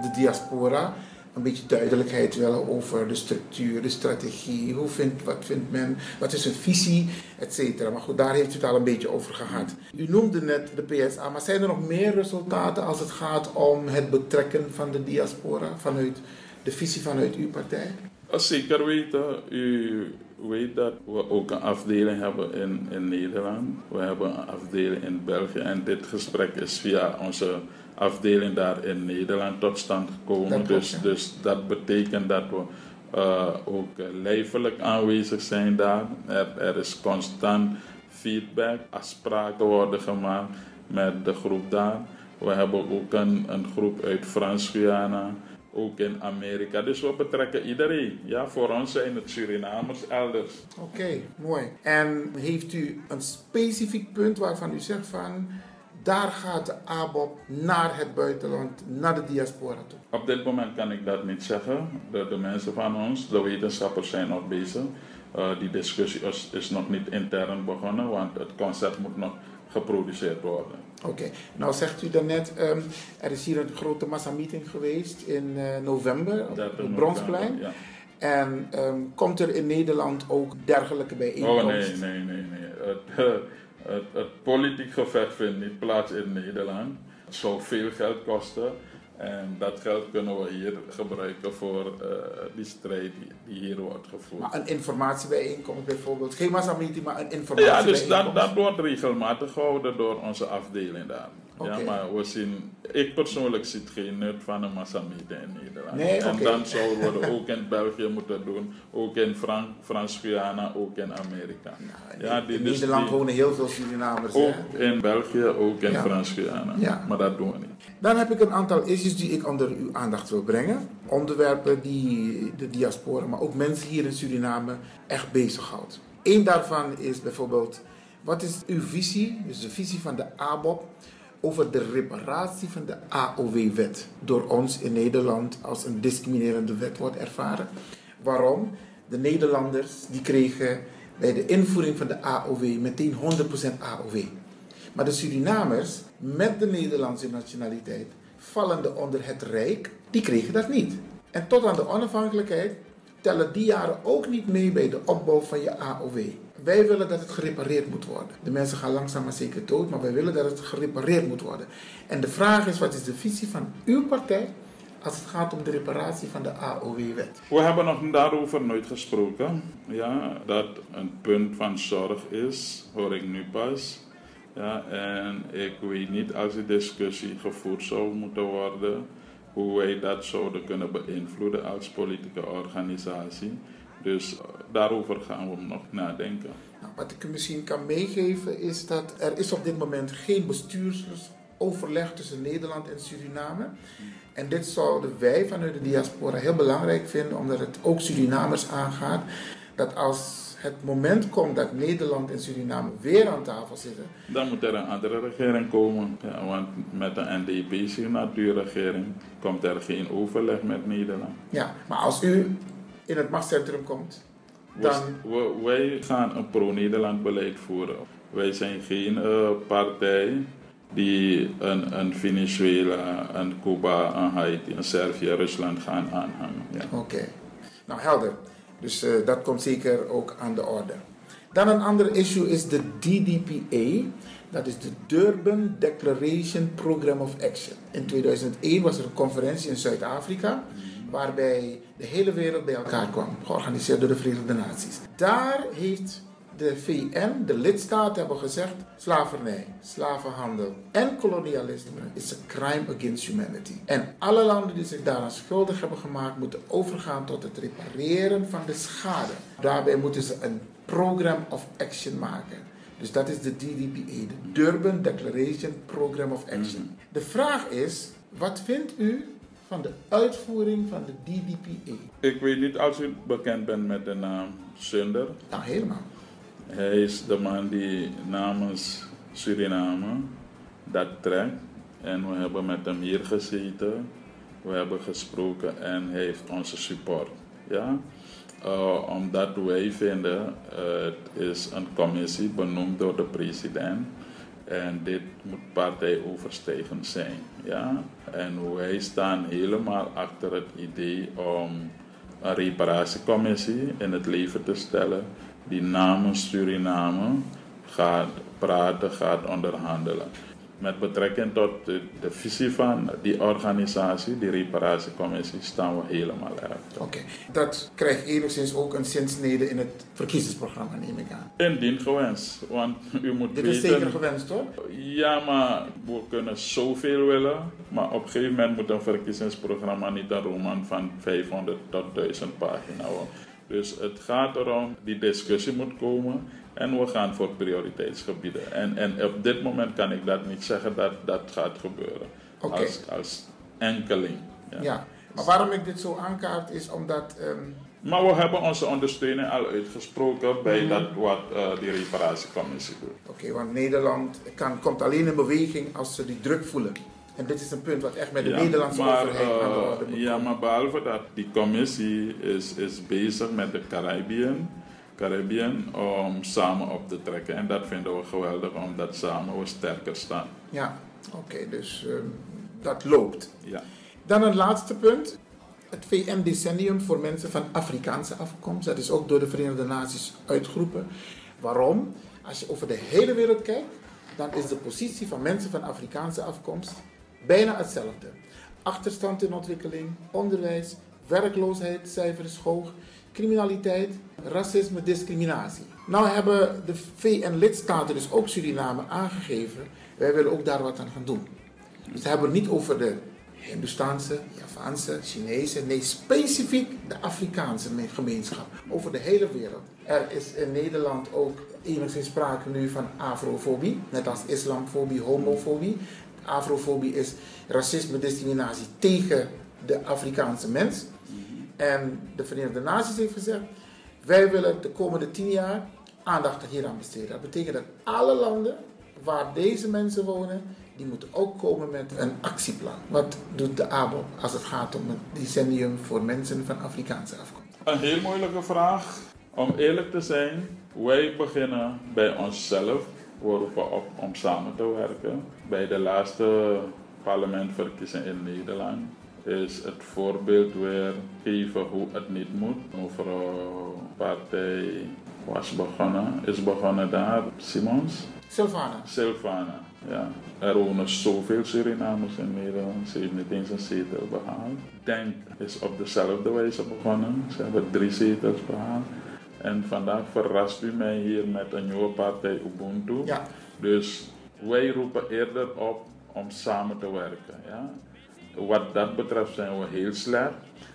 de diaspora een beetje duidelijkheid willen over de structuur, de strategie. Hoe vindt, wat vindt men, wat is een visie, et cetera. Maar goed, daar heeft u het al een beetje over gehad. U noemde net de PSA, maar zijn er nog meer resultaten als het gaat om het betrekken van de diaspora vanuit de visie vanuit uw partij? Zeker weten. U weet dat we ook een afdeling hebben in, in Nederland. We hebben een afdeling in België. En dit gesprek is via onze afdeling daar in Nederland tot stand gekomen. dus, dus dat betekent dat we uh, ook lijfelijk aanwezig zijn daar. Er, er is constant feedback, afspraken worden gemaakt met de groep daar. We hebben ook een, een groep uit Frans-Guyana, ook in Amerika. Dus we betrekken iedereen. Ja, voor ons zijn het Surinamers elders. Oké, mooi. En heeft u een specifiek punt waarvan u zegt van daar gaat de ABOP naar het buitenland, naar de diaspora toe? Op dit moment kan ik dat niet zeggen. De, de mensen van ons, de wetenschappers zijn nog bezig. Uh, die discussie is, is, nog niet intern begonnen, want het concept moet nog geproduceerd worden. Oké, nou zegt u daarnet, um, er is hier een grote massameeting geweest in uh, november op het Bronsplein. Ja. En um, komt er in Nederland ook dergelijke bijeenkomsten? Oh nee, nee, nee. nee. Het, [laughs] het politiek gevecht vindt niet plaats in Nederland. Het zou veel geld kosten. En dat geld kunnen we hier gebruiken voor uh, die strijd die, die, hier wordt gevoerd. Maar een informatiebijeenkomst bijvoorbeeld, geen massameeting, maar een informatiebijeenkomst. Ja, dus dat, dat wordt regelmatig gehouden door onze afdeling daar. Ja, maar we zien, ik persoonlijk zie geen nut van een massameeting in Nederland. Nee, en dan zouden we ook in België moeten doen, ook in Fran Frans-Guyana, ook in Amerika. Nou, ja, in Nederland wonen heel veel Surinamers. Ook in België, ook in Frans-Guyana. Ja. Maar dat doen we niet. Dan heb ik een aantal issues die ik onder uw aandacht wil brengen. Onderwerpen die de diaspora, maar ook mensen hier in Suriname echt bezighoudt. Eén daarvan is bijvoorbeeld, wat is uw visie, dus de visie van de ABOP over de reparatie van de AOW-wet door ons in Nederland als een discriminerende wet wordt ervaren. Waarom? De Nederlanders die kregen bij de invoering van de AOW meteen 100% AOW. Maar de Surinamers met de Nederlandse nationaliteit, vallende onder het Rijk, die kregen dat niet. En tot aan de onafhankelijkheid tellen die jaren ook niet mee bij de opbouw van je AOW. Wij willen dat het gerepareerd moet worden. De mensen gaan langzaam maar zeker dood, maar wij willen dat het gerepareerd moet worden. En de vraag is, wat is de visie van uw partij als het gaat om de reparatie van de AOW-wet? We hebben nog daarover nooit gesproken. Ja, dat een punt van zorg is, hoor ik nu pas. Ja, en ik weet niet als die discussie gevoerd zou moeten worden, hoe wij dat zouden kunnen beïnvloeden als politieke organisatie. Dus daarover gaan we nog nadenken. Nou, wat ik u misschien kan meegeven is dat er is op dit moment geen bestuursoverleg tussen Nederland en Suriname. En dit zouden wij vanuit de diaspora heel belangrijk vinden, omdat het ook Surinamers aangaat. Dat als het moment komt dat Nederland en Suriname weer aan tafel zitten. Dan moet er een andere regering komen. Ja, want met de NDP-signatuurregering komt er geen overleg met Nederland. Ja, maar als u in het machtscentrum komt, dan... We, wij gaan een pro-Nederland beleid voeren. Wij zijn geen uh, partij die een, een Venezuela, een Cuba, een Haiti, een Servië, Rusland gaan aanhangen. Ja. Oké, okay. nou helder. Dus uh, dat komt zeker ook aan de orde. Dan een ander issue is de DDPA. Dat is de Durban Declaration Program of Action. In 2001 was er een conferentie in Zuid-Afrika waarbij de hele wereld bij elkaar kwam, georganiseerd door de Verenigde Naties. Daar heeft de VN, de lidstaten hebben gezegd: slavernij, slavenhandel en kolonialisme is een crime against humanity. En alle landen die zich daaraan schuldig hebben gemaakt, moeten overgaan tot het repareren van de schade. Daarbij moeten ze een program of action maken. Dus dat is de DDPA, de Durban Declaration Program of Action. De vraag is: wat vindt u van de uitvoering van de DDPA? Ik weet niet als u bekend bent met de naam Sunder. Nou, helemaal. Hij is de man die namens Suriname dat trekt. En we hebben met hem hier gezeten. We hebben gesproken en hij heeft onze support. Ja? Uh, omdat wij vinden, uh, het is een commissie benoemd door de president. En dit moet partijoverstijgend zijn. Ja? En wij staan helemaal achter het idee om een reparatiecommissie in het leven te stellen die namens Suriname gaat praten, gaat onderhandelen. Met betrekking tot de, de, visie van die organisatie, die reparatiecommissie, staan we helemaal achter. Oké, dat krijgt enigszins ook een zinsnede in het verkiezingsprogramma, neem ik aan. Indien gewenst, want u moet Dit weten... is zeker gewenst, hoor? Ja, maar we kunnen zoveel willen, maar op een gegeven moment moet een verkiezingsprogramma niet een roman van 500 tot 1000 pagina's worden. Dus het gaat erom, die discussie moet komen en we gaan voor prioriteitsgebieden. En, en op dit moment kan ik dat niet zeggen dat dat gaat gebeuren. Okay. Als, als enkeling. Ja. ja. maar waarom ik dit zo aankaart is omdat... Um... Maar we hebben onze ondersteuning al uitgesproken bij mm. dat wat uh, die reparatiecommissie doet. Oké, okay, want Nederland kan, komt alleen in beweging als ze die druk voelen. En dit is een punt wat echt met de ja, Nederlandse maar, overheid uh, aan de orde moet Ja, maar behalve dat, die commissie is, is bezig met de Caribbean, Caribbean om samen op te trekken. En dat vinden we geweldig, omdat samen we sterker staan. Ja, oké, okay, dus uh, dat loopt. Ja. Dan een laatste punt. Het VN-decennium voor mensen van Afrikaanse afkomst. Dat is ook door de Verenigde Naties uitgeroepen. Waarom? Als je over de hele wereld kijkt, dan is de positie van mensen van Afrikaanse afkomst bijna hetzelfde. Achterstand in ontwikkeling, onderwijs, werkloosheidscijfers hoog, criminaliteit, racisme, discriminatie. Nou hebben de VN-lidstaten, dus ook Suriname, aangegeven, wij willen ook daar wat aan gaan doen. Dus we hebben het niet over de Hindoestaanse, Javaanse, Chinese, nee, specifiek de Afrikaanse gemeenschap over de hele wereld. Er is in Nederland ook enigszins sprake nu van afrofobie, net als islamfobie, homofobie. Afrofobie is racisme, discriminatie tegen de Afrikaanse mens. En de Verenigde Naties heeft gezegd, wij willen de komende tien jaar aandacht hieraan besteden. Dat betekent dat alle landen waar deze mensen wonen, die moeten ook komen met een actieplan. Wat doet de ABO als het gaat om het decennium voor mensen van Afrikaanse afkomst? Een heel moeilijke vraag. Om eerlijk te zijn, wij beginnen bij onszelf We op om samen te werken. Bij de laatste parlementverkiezingen in Nederland is het voorbeeld weer geven hoe het niet moet. Mevrouw partij was begonnen, is begonnen daar, Simons. Silvana. Silvana, ja. Er wonen zoveel Surinamers in Nederland, ze heeft niet eens een zetel behaald. Denk is op dezelfde wijze begonnen, ze hebben drie zetels behaald. En vandaag verrast u mij hier met een nieuwe partij Ubuntu. Ja. Dus wij roepen eerder op om samen te werken. Ja? Wat dat betreft zijn we heel slecht.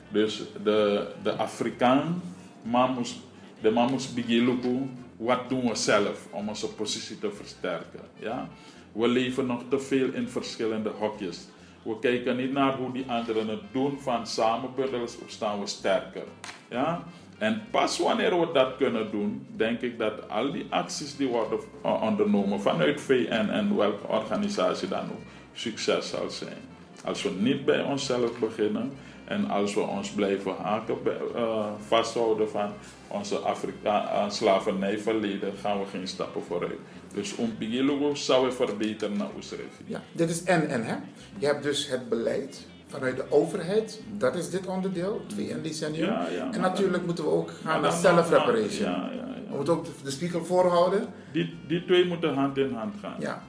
Dus de, de Afrikaan, mamus, de mamus bigiluku, wat doen we zelf om onze positie te versterken? Ja? We leven nog te veel in verschillende hokjes. We kijken niet naar hoe die anderen het doen van samen bundelen staan we sterker. Ja? En pas wanneer we dat kunnen doen, denk ik dat al die acties die worden uh, ondernomen vanuit VN en welke organisatie dan ook, succes zal zijn. Als we niet bij onszelf beginnen en als we ons blijven haken, bij, uh, vasthouden van onze Afrika uh, slavernijverleden, gaan we geen stappen vooruit. Dus om Pigilugo zou we verbeteren naar Oesrevi. Ja, dit is en en hè. Je hebt dus het beleid vanuit de overheid, dat is dit onderdeel, het VN-decennium. Ja, ja, en natuurlijk moeten we ook gaan naar self-reparation. Ja. We moeten ook de, de spiegel voorhouden. Die, die twee moeten hand in hand gaan. Ja,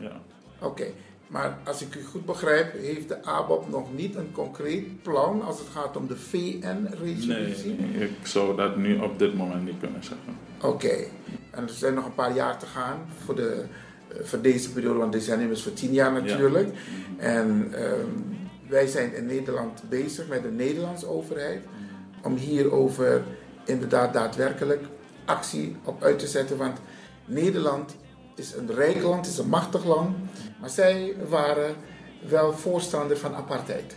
Ja. oké. Maar als ik u goed begrijp, heeft de ABOP nog niet een concreet plan als het gaat om de VN-resolutie? Nee, ik zou dat nu op dit moment niet kunnen zeggen. Oké. En er zijn nog een paar jaar te gaan voor, de, eh, voor deze periode, want decennium is voor tien jaar natuurlijk. En ehm, wij zijn in Nederland bezig met de Nederlandse overheid om hierover inderdaad daadwerkelijk actie op uit te zetten. Want Nederland is een rijk land, is een machtig land, maar zij waren wel voorstander van apartheid.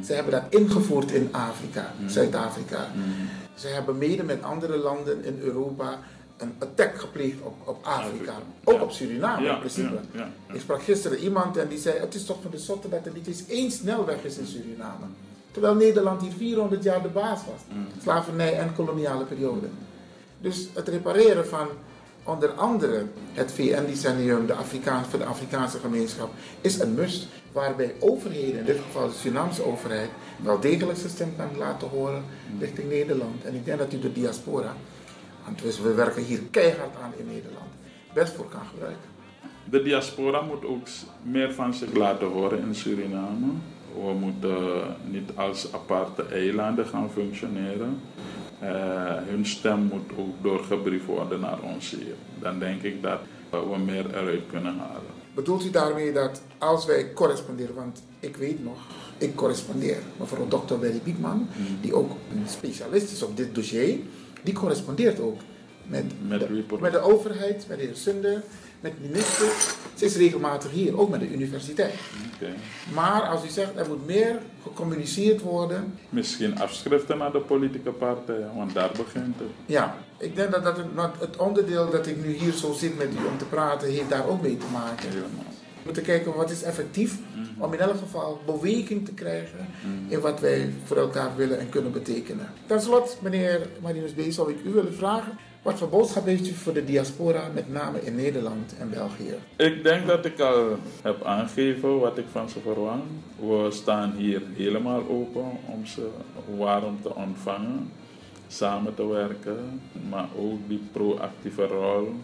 Zij hebben dat ingevoerd in Afrika, Zuid-Afrika. Ze hebben mede met andere landen in Europa een attack gepleegd op, op Afrika. Ook op Suriname Ja, in principe. ja. Ik sprak gisteren iemand en die zei: Het is toch van de zotte dat er niet eens één snelweg is in Suriname. Terwijl Nederland hier 400 jaar de baas was. Slavernij en koloniale periode. Dus het repareren van onder andere het VN-decennium de voor de Afrikaanse gemeenschap is een must. Waarbij overheden, in dit geval de Surinaamse overheid, wel degelijk zijn stem kan laten horen richting Nederland. En ik denk dat u de diaspora, want we- we werken hier keihard aan in Nederland, best voor kan gebruiken. De diaspora moet ook meer van zich laten horen in Suriname. We moeten niet als aparte eilanden gaan functioneren. Eh, hun stem moet ook doorgebriefd worden naar ons hier. Dan denk ik dat we meer eruit kunnen halen. Bedoelt u daarmee dat als wij corresponderen, want ik weet nog, ik correspondeer. Mevrouw Dr. Willy Biekman, die ook een specialist is op dit dossier, die correspondeert ook met, Met wie de, met de overheid, met de heer Sunder, met ministers. Ze is regelmatig hier, ook met de universiteit. Maar als u zegt er moet meer gecommuniceerd worden, Misschien afschriften naar de politieke partijen, want daar begint het. ja, ik denk dat, dat het, onderdeel dat ik nu hier zo zit met u om te praten, heeft daar ook mee te maken. We moeten kijken wat is effectief om in elk geval beweging te krijgen in wat wij voor elkaar willen en kunnen betekenen. Ten slotte, meneer Marinus B., zou ik u willen vragen, wat voor boodschap heeft u voor de diaspora, met name in Nederland en België? Ik denk dat ik al heb aangegeven wat ik van ze verwacht. We staan hier helemaal open om ze warm te ontvangen, samen te werken, maar ook die proactieve rol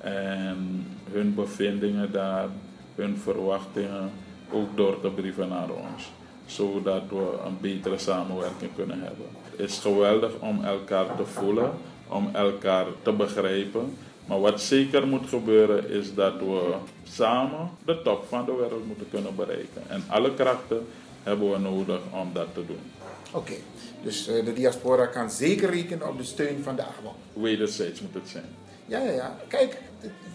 en hun bevindingen daar, hun verwachtingen ook door te brieven naar ons, zodat we een betere samenwerking kunnen hebben. Het is geweldig om elkaar te voelen, om elkaar te begrijpen. Maar wat zeker moet gebeuren is dat we samen de top van de wereld moeten kunnen bereiken. En alle krachten hebben we nodig om dat te doen. Oké, dus eh, de diaspora kan zeker rekenen op de steun van de ABO. Wederzijds moet het zijn. Ja, ja, ja. Kijk,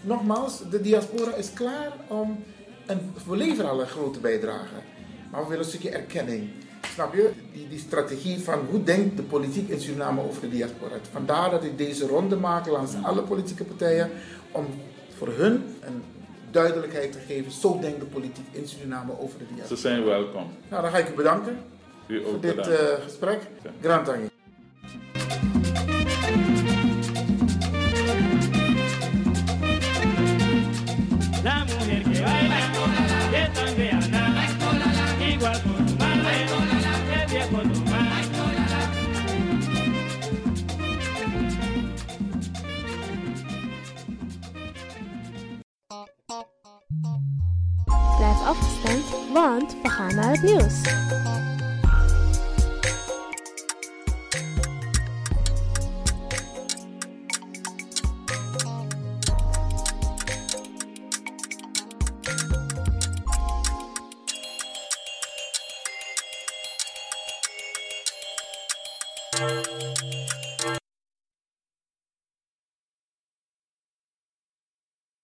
nogmaals, de diaspora is klaar om. En we leveren al een grote bijdrage. Maar we willen een stukje erkenning. Snap je? Die, die strategie van hoe denkt de politiek in Suriname over de diaspora. Vandaar dat ik deze ronde maak langs alle politieke partijen. Om voor hun een duidelijkheid te geven. Zo denkt de politiek in Suriname over de diaspora. Ze zijn welkom. Nou, dan ga ik u bedanken U ook voor dit eh, gesprek. Grand want we gaan naar het nieuws.